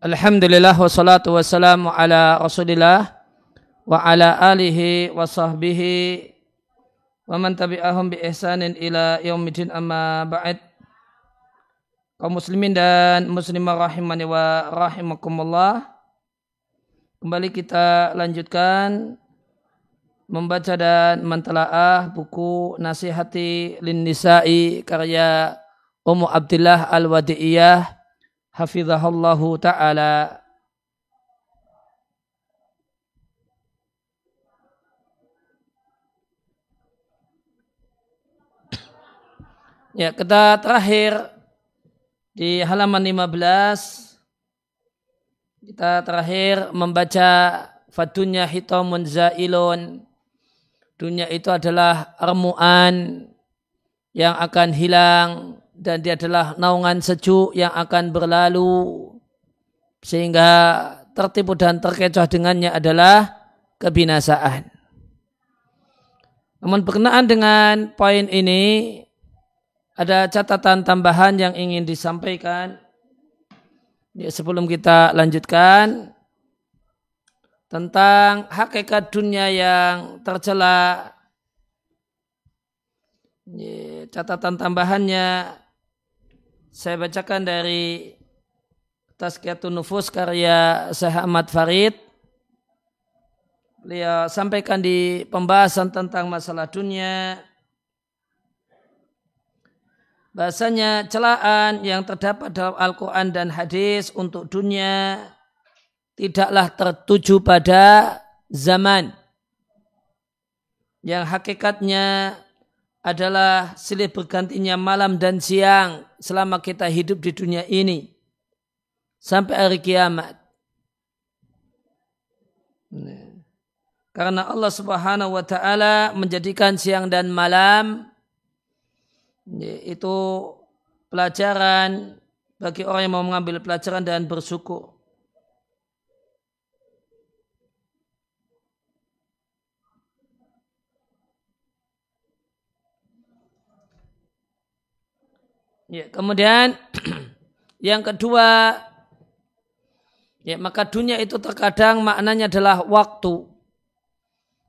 Alhamdulillah wassalatu wassalamu ala rasulillah wa ala alihi wa sahbihi wa man tabi'ahum bi ihsanin ila yaumidin amma ba'd. Kaum muslimin dan muslimah rahimani wa rahimakumullah. Kembali kita lanjutkan membaca dan mentelaah buku Nasihati Lin Nisa'i karya Ummu Abdullah Al-Wadi'iyah hafizahullahu taala. Ya, kita terakhir di halaman 15 kita terakhir membaca fadunya hitamun zailun. Dunia itu adalah armuan yang akan hilang dan dia adalah naungan sejuk yang akan berlalu sehingga tertipu dan terkecoh dengannya adalah kebinasaan. Namun berkenaan dengan poin ini ada catatan tambahan yang ingin disampaikan ya, sebelum kita lanjutkan tentang hakikat dunia yang tercela. Ya, catatan tambahannya saya bacakan dari Tazkiyatun Nufus karya Syekh Ahmad Farid. Beliau sampaikan di pembahasan tentang masalah dunia. Bahasanya celaan yang terdapat dalam Al-Quran dan hadis untuk dunia tidaklah tertuju pada zaman yang hakikatnya adalah silih bergantinya malam dan siang selama kita hidup di dunia ini sampai hari kiamat. Karena Allah Subhanahu wa taala menjadikan siang dan malam itu pelajaran bagi orang yang mau mengambil pelajaran dan bersyukur. Ya, kemudian yang kedua, ya maka dunia itu terkadang maknanya adalah waktu,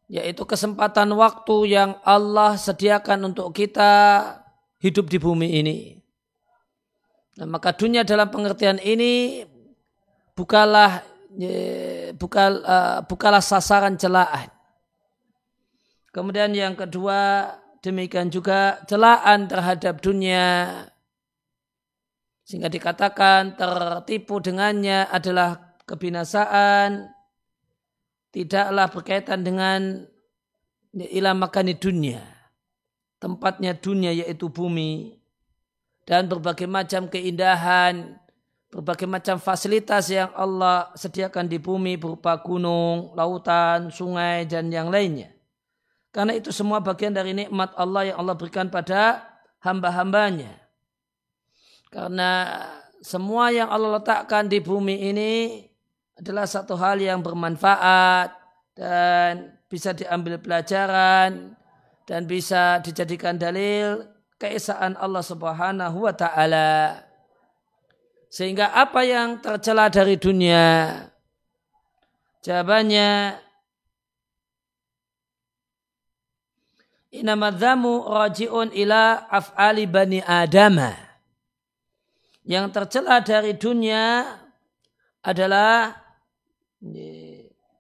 yaitu kesempatan waktu yang Allah sediakan untuk kita hidup di bumi ini. Nah, maka dunia dalam pengertian ini bukalah ya, bukal, uh, bukalah sasaran celaan. Kemudian yang kedua demikian juga celaan terhadap dunia sehingga dikatakan tertipu dengannya adalah kebinasaan, tidaklah berkaitan dengan ilah makani dunia. Tempatnya dunia yaitu bumi. Dan berbagai macam keindahan, berbagai macam fasilitas yang Allah sediakan di bumi berupa gunung, lautan, sungai, dan yang lainnya. Karena itu semua bagian dari nikmat Allah yang Allah berikan pada hamba-hambanya. Karena semua yang Allah letakkan di bumi ini adalah satu hal yang bermanfaat dan bisa diambil pelajaran dan bisa dijadikan dalil keesaan Allah Subhanahu wa taala. Sehingga apa yang tercela dari dunia? Jawabannya Inamadzamu raji'un ila af'ali bani adamah yang tercela dari dunia adalah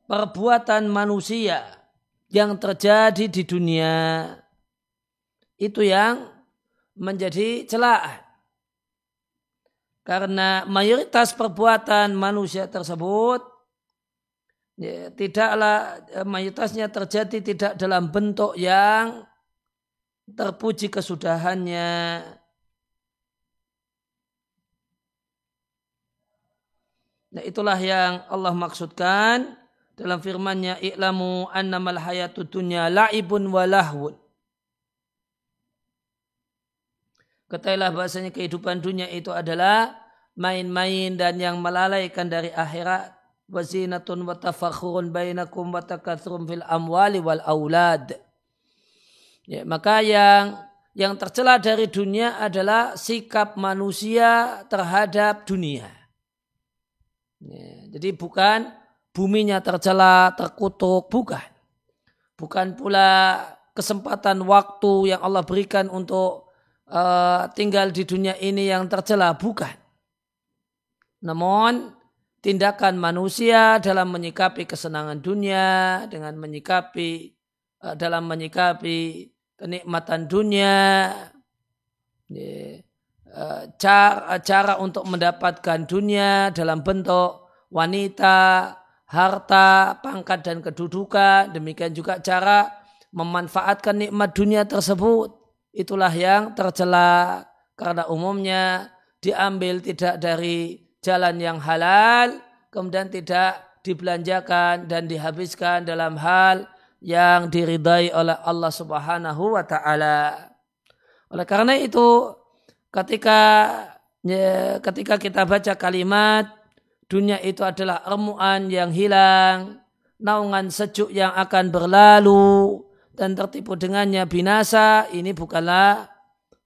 perbuatan manusia yang terjadi di dunia. Itu yang menjadi celaan karena mayoritas perbuatan manusia tersebut ya, tidaklah mayoritasnya terjadi tidak dalam bentuk yang terpuji kesudahannya Nah itulah yang Allah maksudkan dalam firman-Nya i'lamu annamal hayatud dunya la'ibun wa lahwun. Ketahuilah bahasanya kehidupan dunia itu adalah main-main dan yang melalaikan dari akhirat. Wazinatun wa tafakhurun bainakum wa fil amwali wal aulad. Ya, maka yang yang tercela dari dunia adalah sikap manusia terhadap dunia Ya, jadi bukan buminya tercela, terkutuk, bukan. Bukan pula kesempatan waktu yang Allah berikan untuk uh, tinggal di dunia ini yang tercela, bukan. Namun tindakan manusia dalam menyikapi kesenangan dunia, dengan menyikapi uh, dalam menyikapi kenikmatan dunia, yeah cara, cara untuk mendapatkan dunia dalam bentuk wanita, harta, pangkat dan kedudukan. Demikian juga cara memanfaatkan nikmat dunia tersebut. Itulah yang tercela karena umumnya diambil tidak dari jalan yang halal, kemudian tidak dibelanjakan dan dihabiskan dalam hal yang diridai oleh Allah Subhanahu wa taala. Oleh karena itu ketika ya, ketika kita baca kalimat dunia itu adalah remuan yang hilang, naungan sejuk yang akan berlalu dan tertipu dengannya binasa, ini bukanlah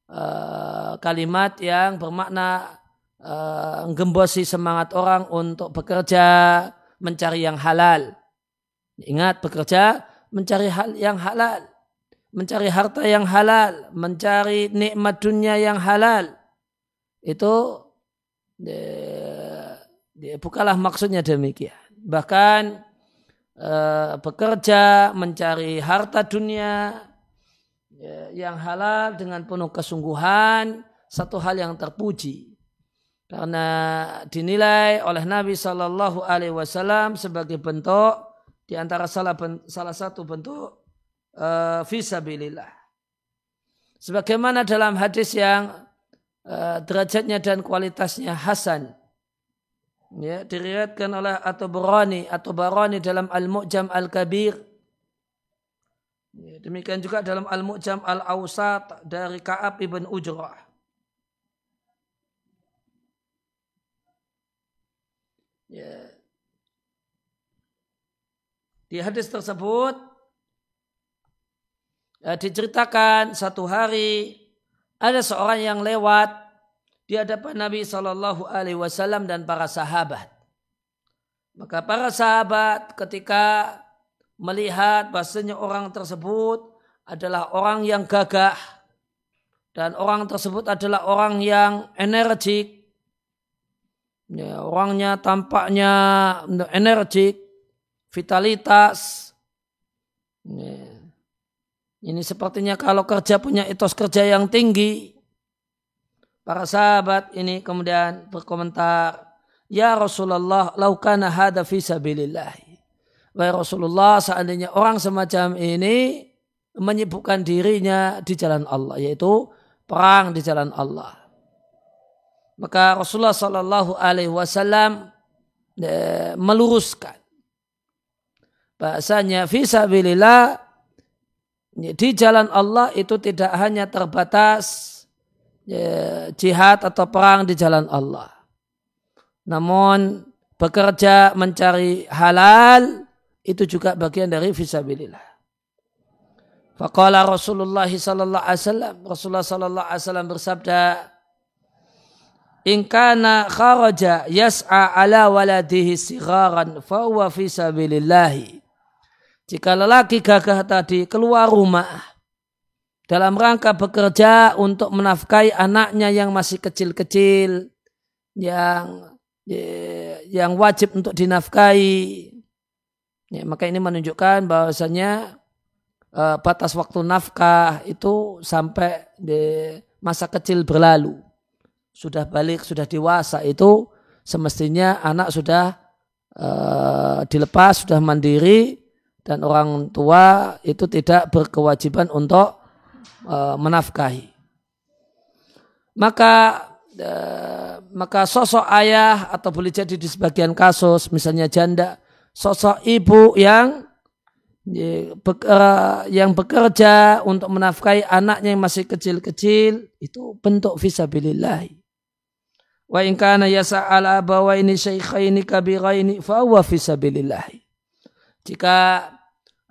uh, kalimat yang bermakna uh, gembosi semangat orang untuk bekerja mencari yang halal. Ingat bekerja mencari hal yang halal mencari harta yang halal, mencari nikmat dunia yang halal. Itu dia, bukalah maksudnya demikian. Bahkan eh, bekerja mencari harta dunia ya, yang halal dengan penuh kesungguhan satu hal yang terpuji karena dinilai oleh Nabi Shallallahu Alaihi Wasallam sebagai bentuk di antara salah, salah satu bentuk visabilillah. Sebagaimana dalam hadis yang uh, derajatnya dan kualitasnya hasan. Ya, diriwayatkan oleh atau Barani atau Barani dalam Al-Mu'jam Al-Kabir. Ya, demikian juga dalam Al-Mu'jam Al-Awsat dari Ka'ab ibn Ujrah. Ya. Di hadis tersebut ya, diceritakan satu hari ada seorang yang lewat di hadapan Nabi Shallallahu Alaihi Wasallam dan para sahabat. Maka para sahabat ketika melihat bahasanya orang tersebut adalah orang yang gagah dan orang tersebut adalah orang yang energik. Ya, orangnya tampaknya energik, vitalitas. Ya, ini sepertinya kalau kerja punya etos kerja yang tinggi. Para sahabat ini kemudian berkomentar, Ya Rasulullah, laukana hada fi sabilillah. Wahai Rasulullah, seandainya orang semacam ini menyibukkan dirinya di jalan Allah, yaitu perang di jalan Allah. Maka Rasulullah Shallallahu Alaihi Wasallam eh, meluruskan bahasanya fisabilillah di jalan Allah itu tidak hanya terbatas ya, jihad atau perang di jalan Allah. Namun bekerja mencari halal itu juga bagian dari visabilillah. Faqala Rasulullah sallallahu alaihi wasallam Rasulullah sallallahu alaihi wasallam bersabda In kana kharaja yas'a ala waladihi sigharan fa huwa fi sabilillah jika lelaki gagah tadi keluar rumah dalam rangka bekerja untuk menafkahi anaknya yang masih kecil-kecil, yang yang wajib untuk dinafkahi, ya, maka ini menunjukkan bahwasanya uh, batas waktu nafkah itu sampai di masa kecil berlalu. Sudah balik, sudah dewasa itu semestinya anak sudah uh, dilepas, sudah mandiri, dan orang tua itu tidak berkewajiban untuk uh, menafkahi. Maka uh, maka sosok ayah atau boleh jadi di sebagian kasus misalnya janda, sosok ibu yang yang bekerja untuk menafkahi anaknya yang masih kecil-kecil itu bentuk visabilillah. Wa in kana yasa'ala abawaini syaikhaini kabiraini fa huwa fisabilillah. Jika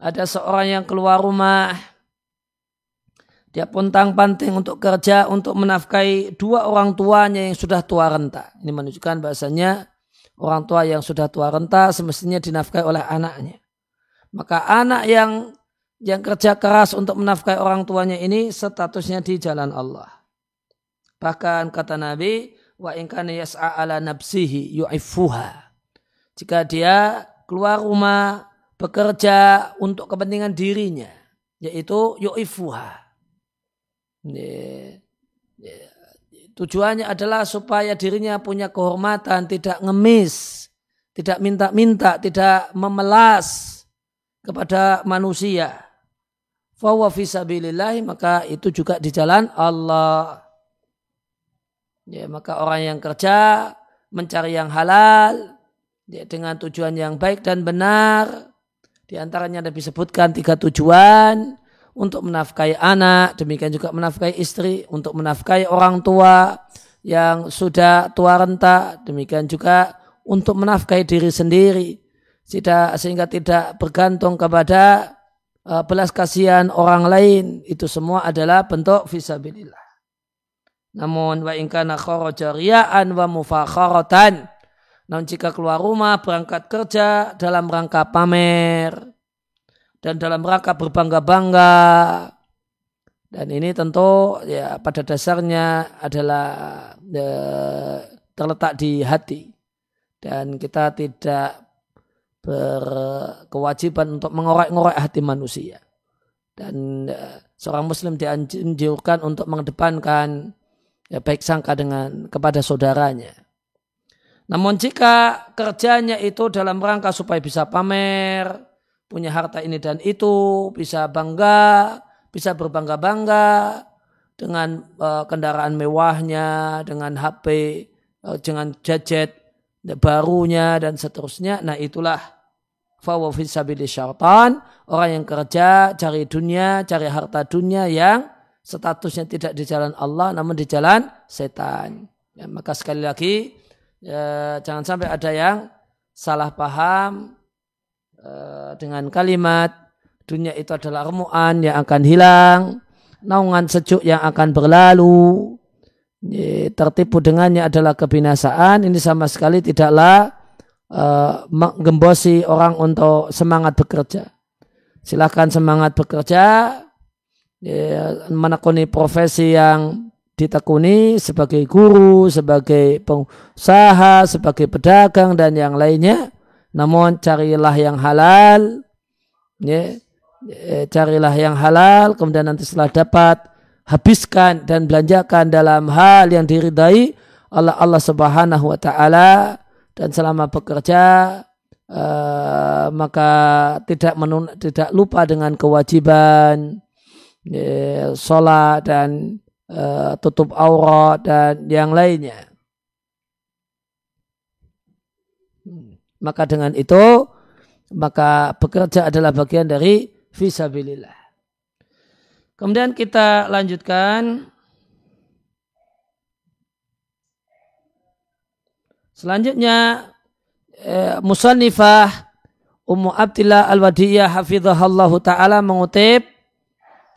ada seorang yang keluar rumah, dia pontang panting untuk kerja untuk menafkahi dua orang tuanya yang sudah tua renta. Ini menunjukkan bahasanya orang tua yang sudah tua renta semestinya dinafkahi oleh anaknya. Maka anak yang yang kerja keras untuk menafkahi orang tuanya ini statusnya di jalan Allah. Bahkan kata Nabi, wa yas'a ala nafsihi yu'ifuha. Jika dia keluar rumah bekerja untuk kepentingan dirinya, yaitu yu'ifuha. Tujuannya adalah supaya dirinya punya kehormatan, tidak ngemis, tidak minta-minta, tidak memelas kepada manusia. Fawa fisabilillahi maka itu juga di jalan Allah. Ya, maka orang yang kerja mencari yang halal ya, dengan tujuan yang baik dan benar. Di antaranya ada disebutkan tiga tujuan untuk menafkahi anak, demikian juga menafkahi istri, untuk menafkahi orang tua yang sudah tua renta, demikian juga untuk menafkahi diri sendiri, tidak sehingga tidak bergantung kepada uh, belas kasihan orang lain. Itu semua adalah bentuk visabilillah. Namun wa in kana kharaja wa mufakharatan. Namun jika keluar rumah berangkat kerja dalam rangka pamer. Dan dalam rangka berbangga-bangga. Dan ini tentu ya pada dasarnya adalah ya, terletak di hati. Dan kita tidak berkewajiban untuk mengorek-ngorek hati manusia. Dan ya, seorang muslim dianjurkan untuk mengedepankan ya baik sangka dengan kepada saudaranya. Namun jika kerjanya itu dalam rangka supaya bisa pamer, punya harta ini dan itu, bisa bangga, bisa berbangga-bangga dengan uh, kendaraan mewahnya, dengan HP, uh, e, dengan gadget barunya dan seterusnya. Nah itulah fawa fisabili syaitan, orang yang kerja, cari dunia, cari harta dunia yang statusnya tidak di jalan Allah namun di jalan setan. Ya, maka sekali lagi ya, jangan sampai ada yang salah paham uh, dengan kalimat dunia itu adalah remuan yang akan hilang, naungan sejuk yang akan berlalu, ya, tertipu dengannya adalah kebinasaan. Ini sama sekali tidaklah uh, menggembosi orang untuk semangat bekerja. Silahkan semangat bekerja, ya, menekuni profesi yang ditekuni sebagai guru, sebagai pengusaha, sebagai pedagang dan yang lainnya. Namun carilah yang halal, ya, ya, carilah yang halal, kemudian nanti setelah dapat habiskan dan belanjakan dalam hal yang diridai Allah Allah Subhanahu wa taala dan selama bekerja uh, maka tidak menun, tidak lupa dengan kewajiban ya, sholat dan uh, tutup aurat dan yang lainnya. Maka dengan itu maka bekerja adalah bagian dari visabilillah. Kemudian kita lanjutkan. Selanjutnya eh, Musannifah Ummu Abdillah Al-Wadiyah hafidhahallahu taala mengutip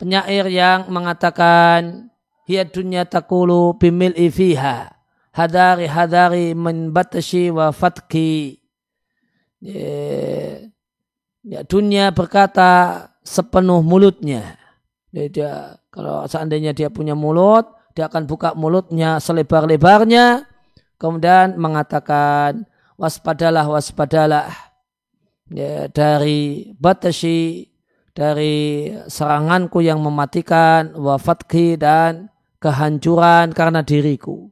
penyair yang mengatakan hiya dunya takulu bimil fiha. Hadari hadari min batashi wa fatki. Ya, dunia berkata sepenuh mulutnya. Dia kalau seandainya dia punya mulut dia akan buka mulutnya selebar-lebarnya kemudian mengatakan waspadalah waspadalah. Ya, dari batashi dari seranganku yang mematikan, wafatki dan kehancuran karena diriku.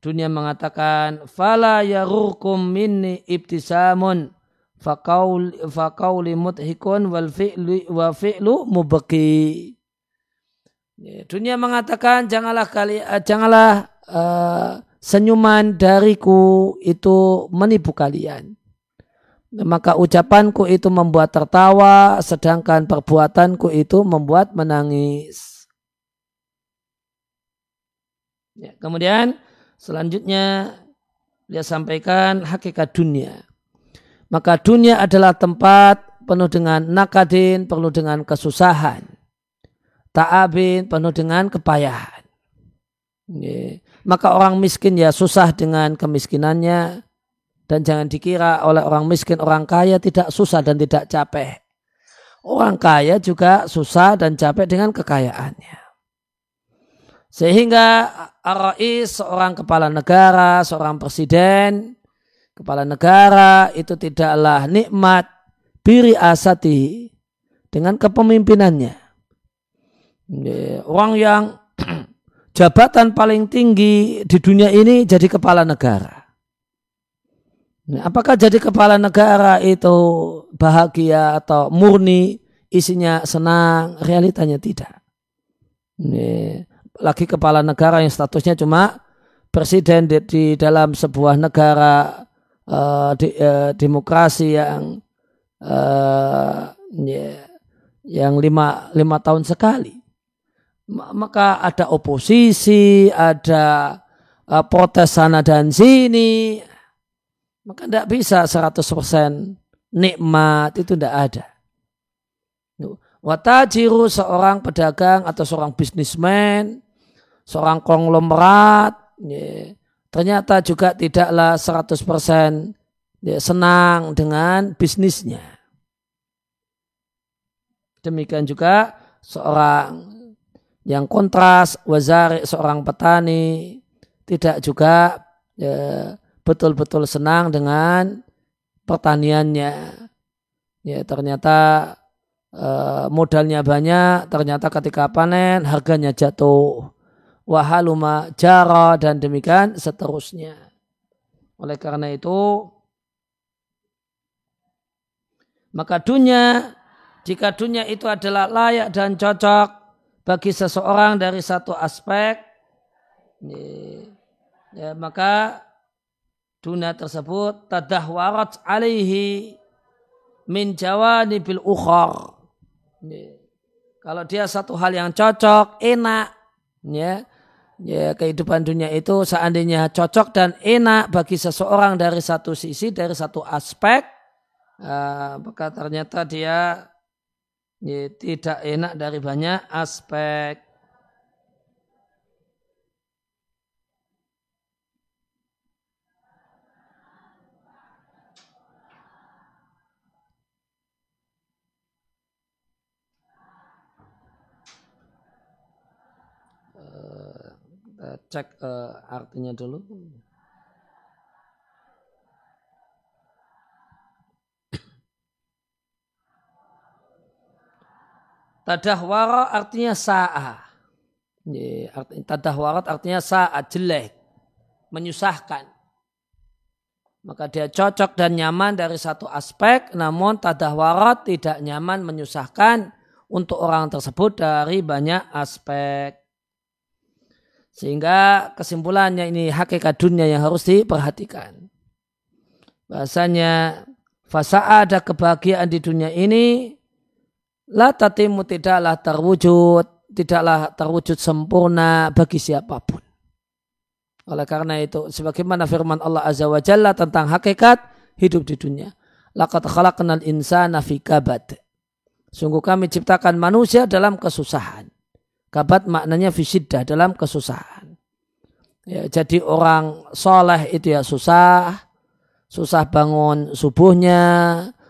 Dunia mengatakan, fala yarurkum minni ibtisamun faqauli faqauli muthikun wal fi'lu wa fi'lu mubaki. Ya, dunia mengatakan janganlah kali uh, janganlah uh, senyuman dariku itu menipu kalian maka ucapanku itu membuat tertawa, sedangkan perbuatanku itu membuat menangis. Ya, kemudian selanjutnya dia sampaikan hakikat dunia. Maka dunia adalah tempat penuh dengan nakadin, penuh dengan kesusahan. Ta'abin, penuh dengan kepayahan. Ya. Maka orang miskin ya susah dengan kemiskinannya Dan jangan dikira oleh orang miskin, orang kaya tidak susah dan tidak capek. Orang kaya juga susah dan capek dengan kekayaannya. Sehingga Ar-Rais, seorang kepala negara, seorang presiden, kepala negara itu tidaklah nikmat biri asati dengan kepemimpinannya. Orang yang jabatan paling tinggi di dunia ini jadi kepala negara. Apakah jadi kepala negara itu bahagia atau murni isinya senang? Realitanya tidak. Lagi kepala negara yang statusnya cuma presiden di, di dalam sebuah negara uh, di, uh, demokrasi yang uh, yeah, yang lima, lima tahun sekali. Maka ada oposisi, ada uh, protes sana dan sini, maka tidak bisa 100% nikmat itu tidak ada. Watajiru seorang pedagang atau seorang bisnismen, seorang konglomerat, ya, ternyata juga tidaklah 100% ya, senang dengan bisnisnya. Demikian juga seorang yang kontras, wazari, seorang petani, tidak juga ya, betul-betul senang dengan pertaniannya. Ya ternyata e, modalnya banyak, ternyata ketika panen harganya jatuh. Wahaluma jara dan demikian seterusnya. Oleh karena itu, maka dunia, jika dunia itu adalah layak dan cocok bagi seseorang dari satu aspek, ya, maka dunia tersebut tadahwarat alaihi min jawanibil ukhar. Kalau dia satu hal yang cocok, enak, ya, ya kehidupan dunia itu seandainya cocok dan enak bagi seseorang dari satu sisi, dari satu aspek, uh, maka ternyata dia ya, tidak enak dari banyak aspek. Cek uh, artinya dulu. Tadahwara artinya sa'a. Tadahwarat artinya saat jelek, menyusahkan. Maka dia cocok dan nyaman dari satu aspek, namun tadahwarat tidak nyaman menyusahkan untuk orang tersebut dari banyak aspek. Sehingga kesimpulannya ini hakikat dunia yang harus diperhatikan. Bahasanya fasa ada kebahagiaan di dunia ini la tatimu tidaklah terwujud, tidaklah terwujud sempurna bagi siapa pun. Oleh karena itu, sebagaimana firman Allah Azza wa Jalla tentang hakikat hidup di dunia. Laqad khalaqnal insana fi kabad. Sungguh kami ciptakan manusia dalam kesusahan. Kabat maknanya fisiddah dalam kesusahan. Ya, jadi orang soleh itu ya susah, susah bangun subuhnya,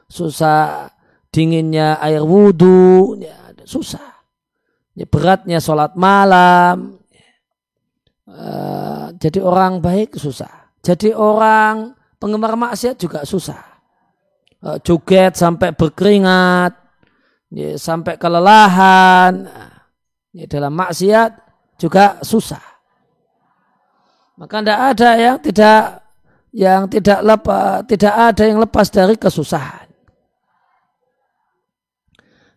susah dinginnya air wudhu, ya, susah. Ya, beratnya sholat malam. Uh, jadi orang baik susah. Jadi orang penggemar maksiat juga susah. Uh, joget sampai berkeringat, ya, sampai kelelahan. Ya, dalam maksiat juga susah. Maka tidak ada yang tidak yang tidak lepas, tidak ada yang lepas dari kesusahan.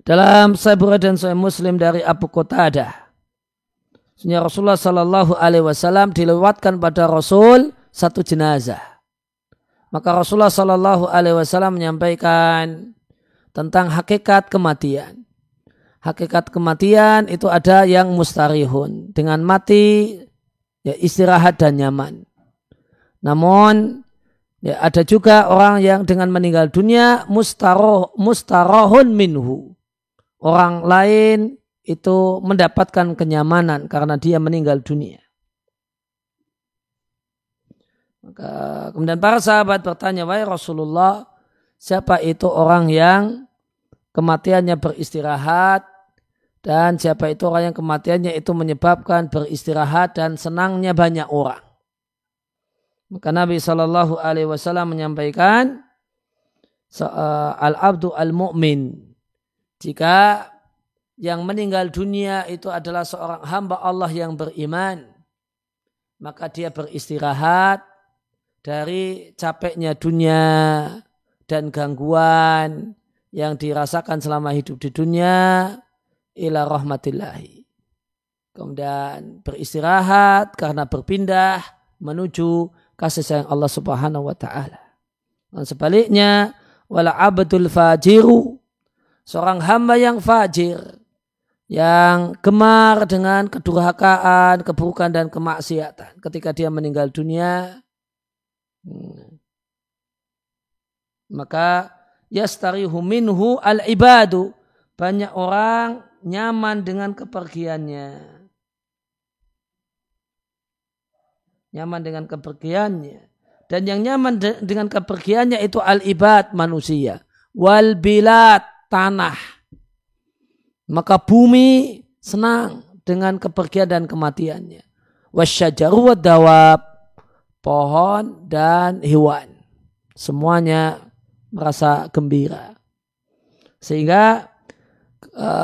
Dalam Sahih dan Sahih Muslim dari Abu Qatadah, Sunnah Rasulullah Sallallahu Alaihi Wasallam dilewatkan pada Rasul satu jenazah. Maka Rasulullah Sallallahu Alaihi Wasallam menyampaikan tentang hakikat kematian hakikat kematian itu ada yang mustarihun. Dengan mati ya istirahat dan nyaman. Namun ya ada juga orang yang dengan meninggal dunia mustaroh, mustarohun minhu. Orang lain itu mendapatkan kenyamanan karena dia meninggal dunia. Maka kemudian para sahabat bertanya, wahai Rasulullah, siapa itu orang yang kematiannya beristirahat dan siapa itu orang yang kematiannya itu menyebabkan beristirahat dan senangnya banyak orang. Maka Nabi Shallallahu Alaihi Wasallam menyampaikan eh, al abdu al mu'min jika yang meninggal dunia itu adalah seorang hamba Allah yang beriman maka dia beristirahat dari capeknya dunia dan gangguan yang dirasakan selama hidup di dunia ila rahmatillahi. Kemudian beristirahat karena berpindah menuju kasih sayang Allah Subhanahu wa taala. Dan sebaliknya wala abdul fajiru seorang hamba yang fajir yang gemar dengan kedurhakaan, keburukan dan kemaksiatan ketika dia meninggal dunia Hmm. Maka yastarihu minhu al-ibadu. Banyak orang nyaman dengan kepergiannya. Nyaman dengan kepergiannya. Dan yang nyaman de dengan kepergiannya itu al-ibad manusia. Wal bilad tanah. Maka bumi senang dengan kepergian dan kematiannya. Wasyajaru wa dawab pohon dan hewan. Semuanya merasa gembira. Sehingga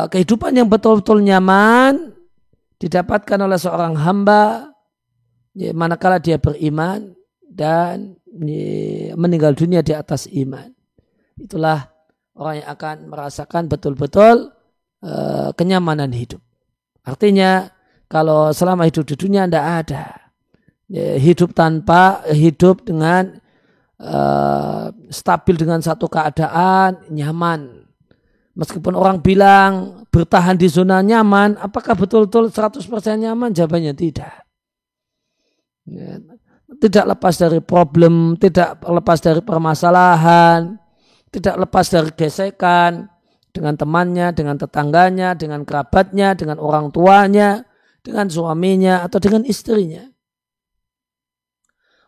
kehidupan yang betul-betul nyaman didapatkan oleh seorang hamba manakala dia beriman dan meninggal dunia di atas iman. Itulah orang yang akan merasakan betul-betul uh, kenyamanan hidup. Artinya kalau selama hidup di dunia tidak ada Ya, hidup tanpa hidup dengan uh, stabil dengan satu keadaan nyaman. Meskipun orang bilang bertahan di zona nyaman, apakah betul-betul 100% nyaman? Jawabannya tidak. Ya, tidak lepas dari problem, tidak lepas dari permasalahan, tidak lepas dari gesekan dengan temannya, dengan tetangganya, dengan kerabatnya, dengan orang tuanya, dengan suaminya atau dengan istrinya.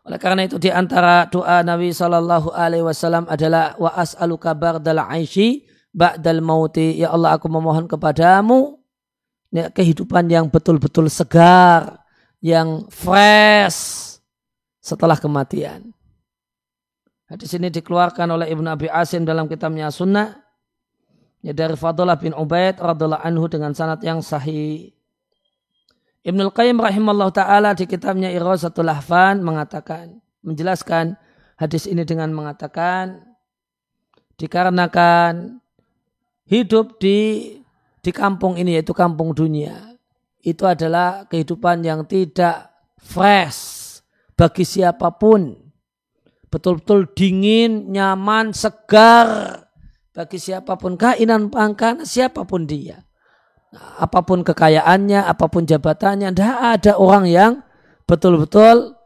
Oleh karena itu di antara doa Nabi Shallallahu Alaihi Wasallam adalah wa as'aluka bardal aishi ba'dal mauti. Ya Allah aku memohon kepadamu ya, kehidupan yang betul-betul segar, yang fresh setelah kematian. Hadis ini dikeluarkan oleh Ibnu Abi Asim dalam kitabnya Sunnah ya dari Fadullah bin Ubaid radhiallahu anhu dengan sanad yang sahih. Ibnul Qayyim rahimahullah ta'ala di kitabnya Irazatul Lahfan mengatakan, menjelaskan hadis ini dengan mengatakan, dikarenakan hidup di di kampung ini yaitu kampung dunia itu adalah kehidupan yang tidak fresh bagi siapa pun. Betul-betul dingin nyaman segar bagi siapa pun. Kainan pangkat siapa pun dia. Apa pun kekayaannya, apa pun jabatannya, tidak ada orang yang betul-betul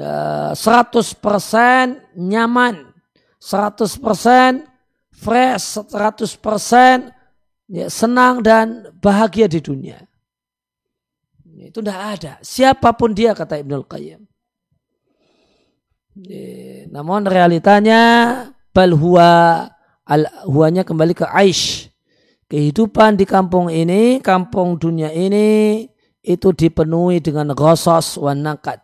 uh, 100% nyaman, 100% fresh, 100% ya, senang dan bahagia di dunia. Itu tidak ada. Siapa pun dia kata Ibnul Qayyim. Ya, namun realitanya bal huwa al huanya kembali ke Aish kehidupan di kampung ini, kampung dunia ini itu dipenuhi dengan ghosos wan nakat.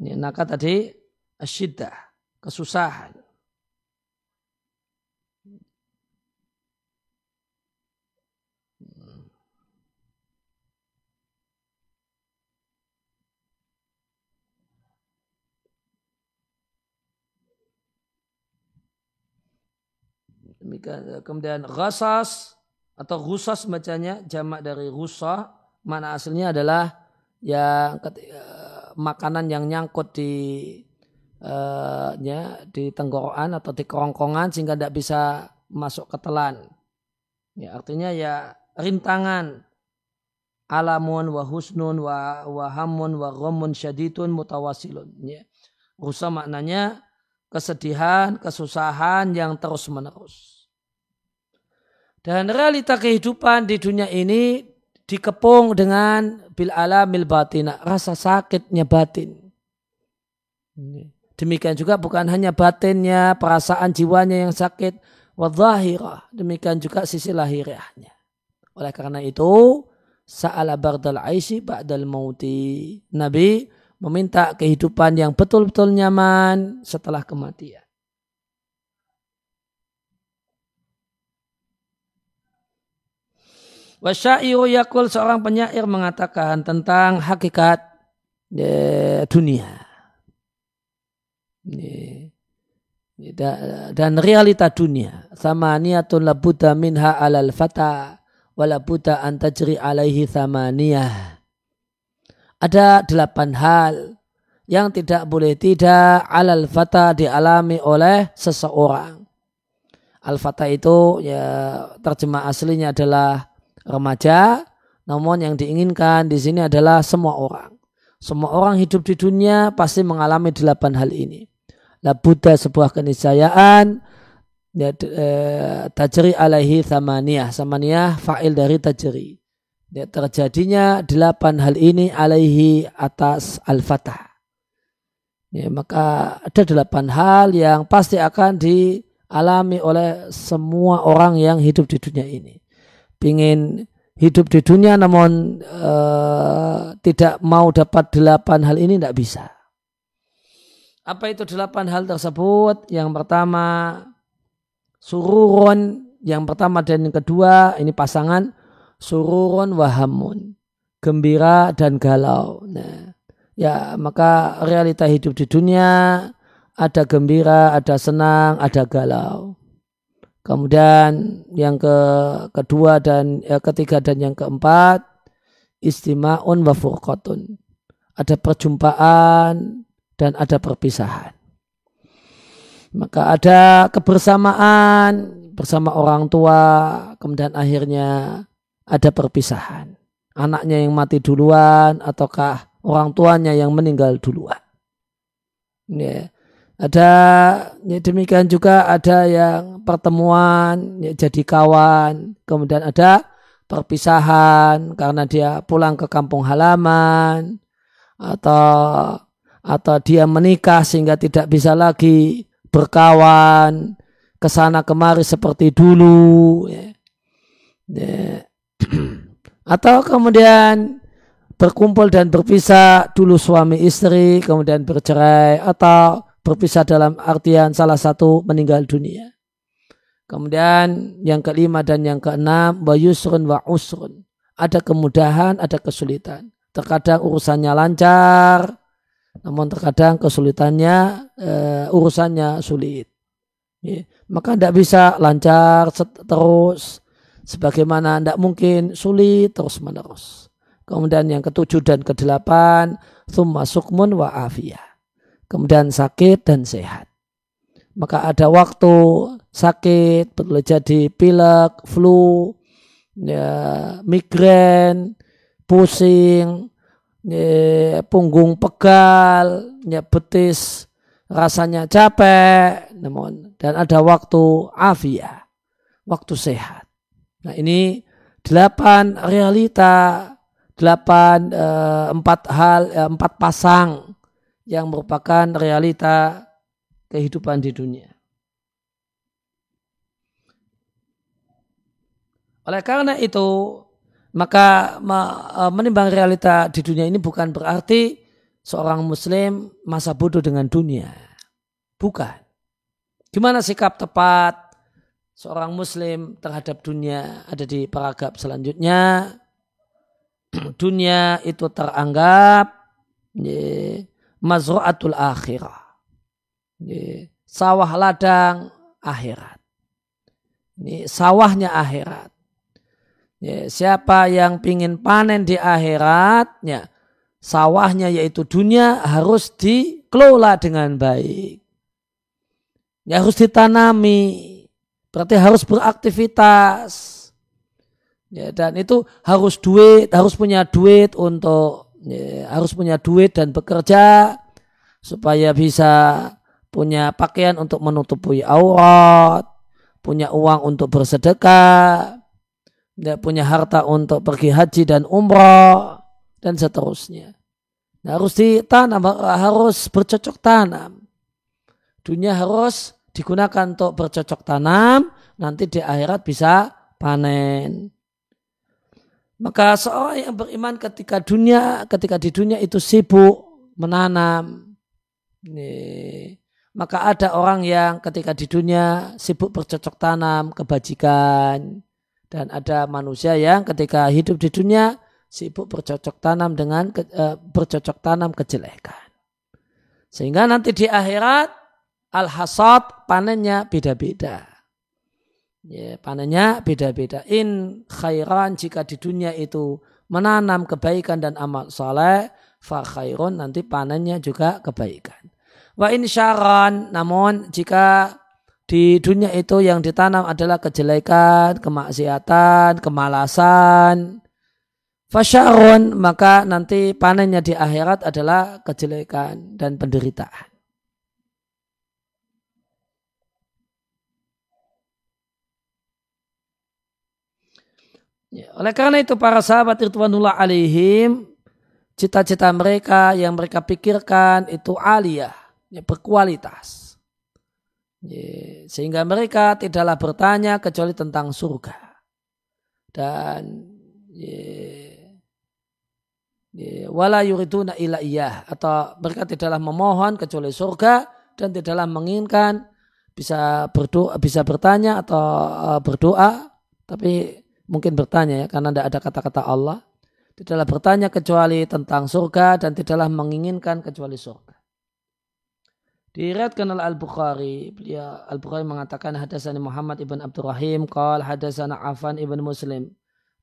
Ini nakat tadi asyiddah, kesusahan. Kemudian ghasas atau rusas bacanya jamak dari rusa mana aslinya adalah yang uh, makanan yang nyangkut di uh, di tenggorokan atau di kerongkongan sehingga tidak bisa masuk ke telan. Ya, artinya ya rintangan alamun wa husnun wa wahamun wa ghamun syadidun mutawasilun. Ya. Rusa maknanya kesedihan, kesusahan yang terus menerus. Dan realita kehidupan di dunia ini dikepung dengan bil alamil batin, rasa sakitnya batin. Demikian juga bukan hanya batinnya, perasaan jiwanya yang sakit, wadhahirah. Demikian juga sisi lahiriahnya. Oleh karena itu, sa'ala bardal aisi ba'dal mauti. Nabi meminta kehidupan yang betul-betul nyaman setelah kematian. Wasyairu yakul seorang penyair mengatakan tentang hakikat ya, dunia dan realita dunia. Sama niatun labuda minha alal fata walabuda antajri alaihi samaniyah. Ada delapan hal yang tidak boleh tidak alal fata dialami oleh seseorang. Al-fata itu ya terjemah aslinya adalah remaja, namun yang diinginkan di sini adalah semua orang. Semua orang hidup di dunia pasti mengalami delapan hal ini. La buddha sebuah keniscayaan ya, eh, tajri alaihi samaniyah samaniyah fa'il dari tajri. Ya, terjadinya delapan hal ini alaihi atas al-fatah. Ya, maka ada delapan hal yang pasti akan dialami oleh semua orang yang hidup di dunia ini pingin hidup di dunia namun uh, tidak mau dapat delapan hal ini tidak bisa apa itu delapan hal tersebut? Yang pertama sururun, yang pertama dan yang kedua ini pasangan sururun wahamun, gembira dan galau. Nah, ya maka realita hidup di dunia ada gembira, ada senang, ada galau. Kemudian yang ke kedua dan ya, ketiga dan yang keempat istimaun wa furqatun. Ada perjumpaan dan ada perpisahan. Maka ada kebersamaan bersama orang tua, kemudian akhirnya ada perpisahan. Anaknya yang mati duluan ataukah orang tuanya yang meninggal duluan. Ya. Ada ya demikian juga ada yang pertemuan ya, jadi kawan, kemudian ada perpisahan karena dia pulang ke kampung halaman atau atau dia menikah sehingga tidak bisa lagi berkawan ke sana kemari seperti dulu ya. Ya. atau kemudian berkumpul dan berpisah dulu suami istri kemudian bercerai atau berpisah dalam artian salah satu meninggal dunia kemudian yang kelima dan yang keenam wa yusrun wa usrun ada kemudahan ada kesulitan terkadang urusannya lancar namun terkadang kesulitannya uh, urusannya sulit. Ya. Maka tidak bisa lancar terus sebagaimana tidak mungkin sulit terus menerus. Kemudian yang ketujuh dan kedelapan, thumma sukmun wa afiyah. Kemudian sakit dan sehat. Maka ada waktu sakit, boleh jadi pilek, flu, ya, migrain, pusing, ya, punggung pegal, ya, betis rasanya capek, namun dan ada waktu afia, waktu sehat. Nah ini delapan realita, delapan eh, empat hal, eh, empat pasang yang merupakan realita kehidupan di dunia. Oleh karena itu, maka e, menimbang realita di dunia ini bukan berarti seorang muslim masa bodoh dengan dunia. Bukan. Gimana sikap tepat seorang muslim terhadap dunia ada di paragraf selanjutnya. dunia itu teranggap mazru'atul akhirah. Sawah ladang akhirat. Ini sawahnya akhirat. Ya, siapa yang ingin panen di akhirat, ya, sawahnya yaitu dunia harus dikelola dengan baik. Ya, harus ditanami. Berarti harus beraktivitas. Ya, dan itu harus duit, harus punya duit untuk ya, harus punya duit dan bekerja supaya bisa punya pakaian untuk menutupi aurat, punya uang untuk bersedekah, tidak punya harta untuk pergi haji dan umrah dan seterusnya. harus ditanam, harus bercocok tanam. Dunia harus digunakan untuk bercocok tanam, nanti di akhirat bisa panen. Maka seorang yang beriman ketika dunia, ketika di dunia itu sibuk menanam. Maka ada orang yang ketika di dunia sibuk bercocok tanam, kebajikan. Dan ada manusia yang ketika hidup di dunia sibuk bercocok tanam dengan uh, bercocok tanam kejelekan. Sehingga nanti di akhirat al-hasad panennya beda-beda. Ya, panennya beda-beda. In khairan jika di dunia itu menanam kebaikan dan amal soleh, fa khairun nanti panennya juga kebaikan. Wa in syaran, namun jika di dunia itu yang ditanam adalah kejelekan, kemaksiatan, kemalasan, Fasyarun maka nanti panennya di akhirat adalah kejelekan dan penderitaan. Ya, oleh karena itu para sahabat Ridwanullah alaihim cita-cita mereka yang mereka pikirkan itu aliyah, ya, berkualitas. Ya, sehingga mereka tidaklah bertanya kecuali tentang surga. Dan ya, wala yuriduna ila atau mereka tidaklah memohon kecuali surga dan tidaklah menginginkan bisa berdoa bisa bertanya atau uh, berdoa tapi mungkin bertanya ya karena tidak ada kata-kata Allah tidaklah bertanya kecuali tentang surga dan tidaklah menginginkan kecuali surga Diriatkan oleh Al-Bukhari, beliau Al-Bukhari mengatakan hadasana Muhammad ibn Abdurrahim, qal hadasana Afan ibn Muslim,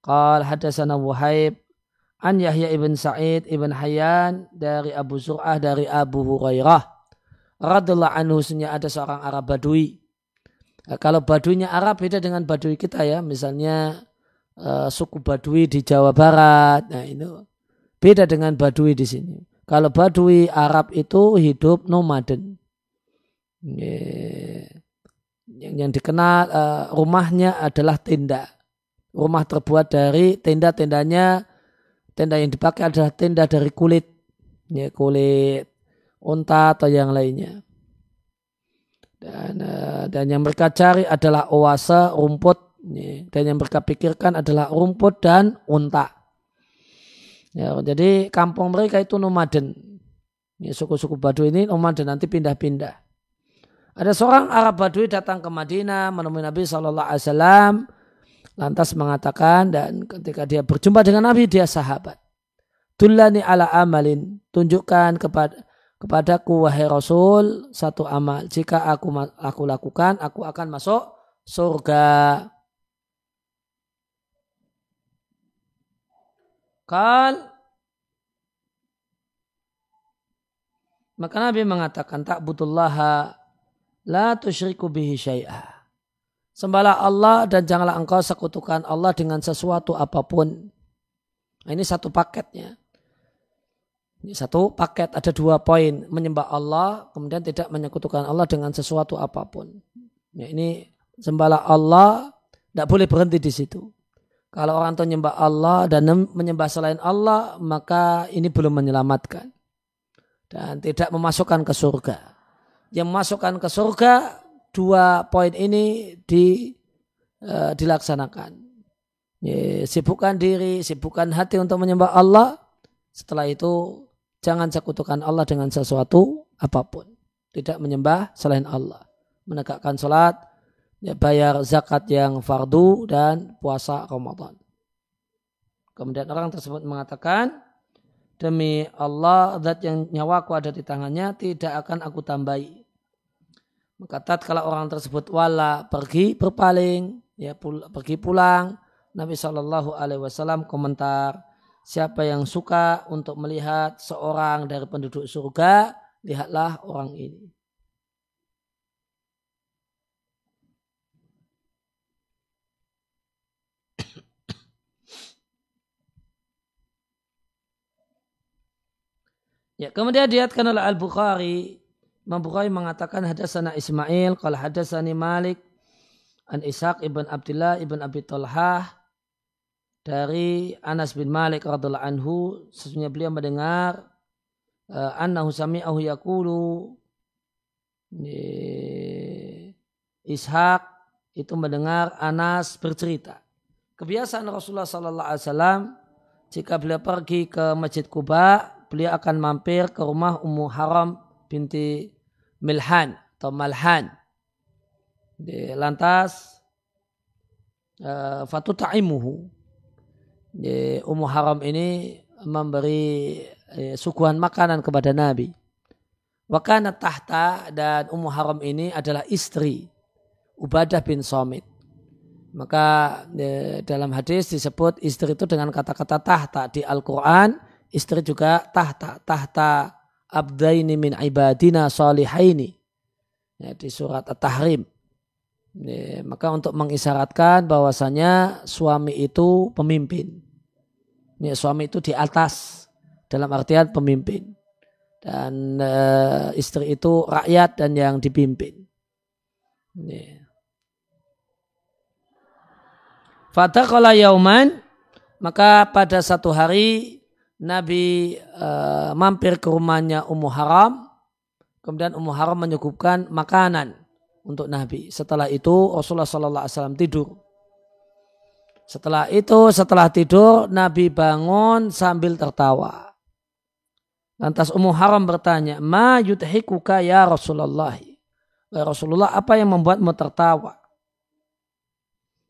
qal hadasana Wuhaib, An Yahya ibn Sa'id ibn Hayyan dari Abu Zur'ah dari Abu Hurairah. Radullah anhu ada seorang Arab Badui. Kalau Baduinya Arab beda dengan Badui kita ya. Misalnya uh, suku Badui di Jawa Barat. Nah itu beda dengan Badui di sini. Kalau Badui Arab itu hidup nomaden. Yang, yang dikenal uh, rumahnya adalah tenda. Rumah terbuat dari tenda-tendanya tenda yang dipakai adalah tenda dari kulit ya kulit unta atau yang lainnya dan uh, dan yang mereka cari adalah oase rumput dan yang mereka pikirkan adalah rumput dan unta ya, jadi kampung mereka itu nomaden suku-suku Baduy ini nomaden nanti pindah-pindah ada seorang Arab Badui datang ke Madinah menemui Nabi Shallallahu Alaihi Wasallam lantas mengatakan dan ketika dia berjumpa dengan Nabi dia sahabat. Tulani ala amalin, tunjukkan kepada kepadaku wahai Rasul satu amal. Jika aku aku lakukan, aku akan masuk surga. Kal maka Nabi mengatakan tak butullaha la tusyriku bihi syai'ah. Sembahlah Allah dan janganlah engkau sekutukan Allah dengan sesuatu apa pun. Nah, ini satu paketnya. Ini satu paket ada dua poin menyembah Allah kemudian tidak menyekutukan Allah dengan sesuatu apa pun. Ya, ini sembahlah Allah tidak boleh berhenti di situ. Kalau orang itu menyembah Allah dan menyembah selain Allah maka ini belum menyelamatkan dan tidak memasukkan ke surga. Yang memasukkan ke surga dua poin ini di, uh, dilaksanakan. Ya, sibukkan diri, sibukkan hati untuk menyembah Allah. Setelah itu jangan sekutukan Allah dengan sesuatu apa pun. Tidak menyembah selain Allah. Menegakkan sholat, bayar zakat yang fardu dan puasa Ramadan. Kemudian orang tersebut mengatakan, demi Allah zat yang nyawaku ada di tangannya tidak akan aku tambahi maka tatkala orang tersebut wala pergi berpaling, ya pul pergi pulang, Nabi Shallallahu Alaihi Wasallam komentar, siapa yang suka untuk melihat seorang dari penduduk surga, lihatlah orang ini. Ya, kemudian diatkan oleh Al-Bukhari. Imam Bukhari mengatakan hadasana Ismail, kalau hadasani Malik, an Ishaq ibn Abdullah ibn Abi Talhah dari Anas bin Malik radhiallahu anhu. Sesungguhnya beliau mendengar uh, annahu sami'ahu yaqulu. Ishak itu mendengar Anas bercerita. Kebiasaan Rasulullah Sallallahu Alaihi Wasallam jika beliau pergi ke Masjid Kuba, beliau akan mampir ke rumah Ummu Haram binti Milhan atau Malhan. Lantas uh, Fatu Ta'imuhu. Ummu Haram ini memberi uh, suguhan makanan kepada Nabi. Wakana tahta dan Ummu Haram ini adalah istri Ubadah bin Somit. Maka e, dalam hadis disebut istri itu dengan kata-kata tahta di Al-Quran. Istri juga tahta. Tahta abdaini min ibadina salihaini. Ya, di surat At-Tahrim. Ya, maka untuk mengisyaratkan bahwasanya suami itu pemimpin. Ya, suami itu di atas dalam artian pemimpin dan uh, istri itu rakyat dan yang dipimpin. Yeah. Fadakala yauman maka pada satu hari Nabi uh, mampir ke rumahnya Ummu Haram kemudian Ummu Haram menyukupkan makanan untuk Nabi. Setelah itu Rasulullah Sallallahu Alaihi Wasallam tidur. Setelah itu setelah tidur Nabi bangun sambil tertawa. Lantas Ummu Haram bertanya, Ma yudhikuka ya Rasulullah. Ya Rasulullah, apa yang membuatmu tertawa?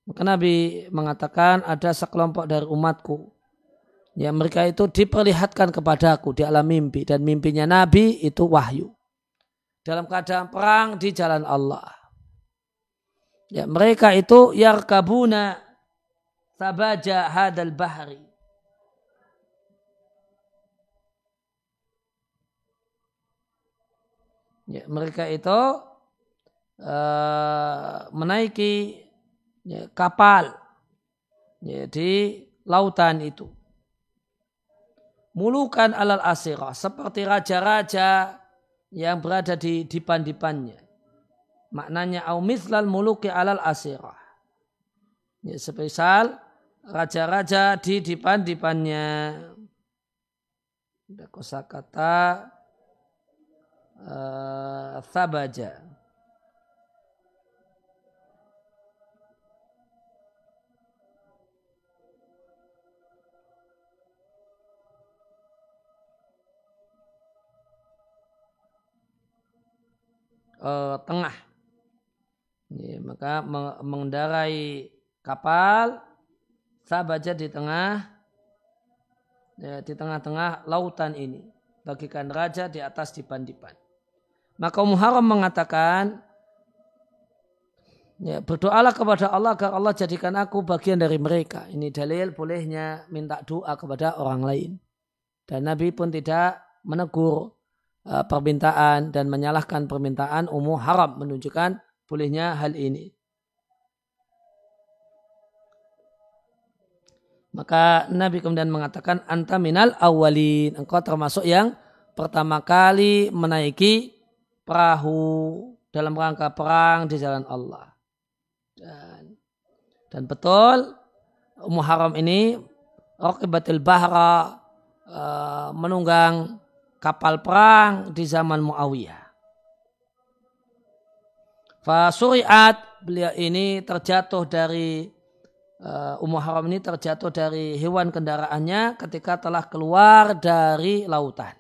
Maka Nabi mengatakan ada sekelompok dari umatku. Ya mereka itu diperlihatkan kepadaku di alam mimpi. Dan mimpinya Nabi itu wahyu. Dalam keadaan perang di jalan Allah. Ya mereka itu yarkabuna sabaja hadal bahri ya, mereka itu uh, menaiki ya, kapal ya, di lautan itu. Mulukan alal asirah seperti raja-raja yang berada di dipan-dipannya. Maknanya au mislal muluki alal asirah. Ya, semisal raja-raja di dipan-dipannya. Ada kosakata uh, Thabaja. Uh, tengah. Ya, maka mengendarai kapal Sabaja di tengah ya, di tengah-tengah lautan ini bagikan raja di atas dipan-dipan. Maka Muharram mengatakan, ya, berdoalah kepada Allah agar Allah jadikan aku bagian dari mereka. Ini dalil bolehnya minta doa kepada orang lain. Dan Nabi pun tidak menegur uh, permintaan dan menyalahkan permintaan umum haram menunjukkan bolehnya hal ini. Maka Nabi kemudian mengatakan anta minal awalin. Engkau termasuk yang pertama kali menaiki perahu dalam rangka perang di jalan Allah. Dan, dan betul Ummu Haram ini Raqibatil Bahra uh, menunggang kapal perang di zaman Muawiyah. Fasuriat beliau ini terjatuh dari uh, Ummu Haram ini terjatuh dari hewan kendaraannya ketika telah keluar dari lautan.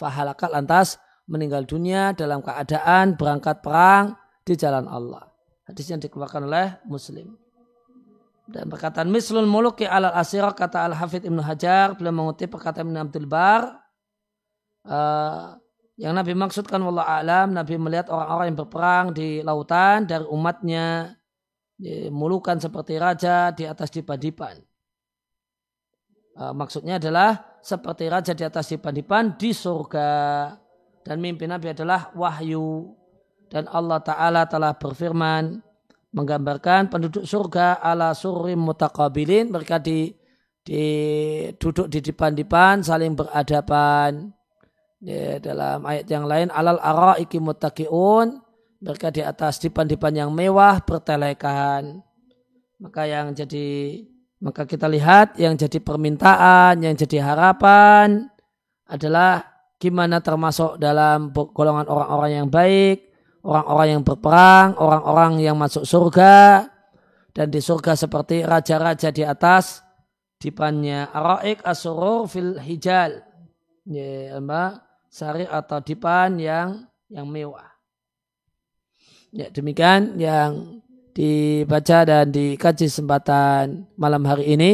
Fahalakat lantas meninggal dunia dalam keadaan berangkat perang di jalan Allah. Hadis yang dikeluarkan oleh Muslim. Dan perkataan mislul muluki alal asirah kata Al-Hafidh Ibnu Hajar beliau mengutip perkataan Ibnu Abdul Bar uh, yang Nabi maksudkan wallah alam Nabi melihat orang-orang yang berperang di lautan dari umatnya mulukan seperti raja di atas dipan-dipan. Uh, maksudnya adalah seperti raja di atas dipan-dipan di surga. Dan mimpi Nabi adalah wahyu. Dan Allah Ta'ala telah berfirman menggambarkan penduduk surga ala surim mutakabilin mereka di, di duduk di depan-depan saling beradaban ya, dalam ayat yang lain alal araiki mutakiun mereka di atas dipan-dipan yang mewah bertelekan. Maka yang jadi maka kita lihat yang jadi permintaan yang jadi harapan adalah gimana termasuk dalam golongan orang-orang yang baik, orang-orang yang berperang, orang-orang yang masuk surga, dan di surga seperti raja-raja di atas dipannya araik asurur fil hijal. Ya, sari atau dipan yang yang mewah. Ya, demikian yang dibaca dan dikaji kesempatan malam hari ini.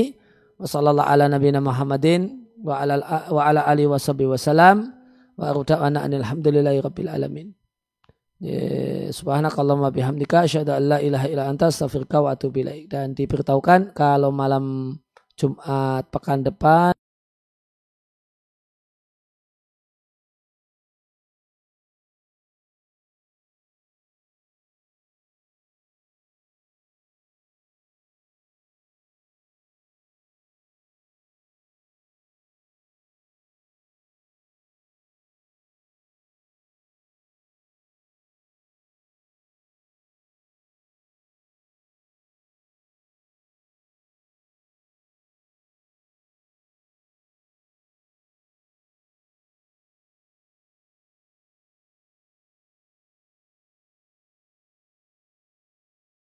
Wassalamualaikum ala nabiyina Muhammadin wa ala, wa ala alihi wa wasallam. Wa aruda'ana alhamdulillahi rabbil alamin. Ya, subhanakallahumma bihamdika asyhadu an la ilaha illa anta astaghfiruka wa atubu ilaik. Dan diberitahukan kalau malam Jumat pekan depan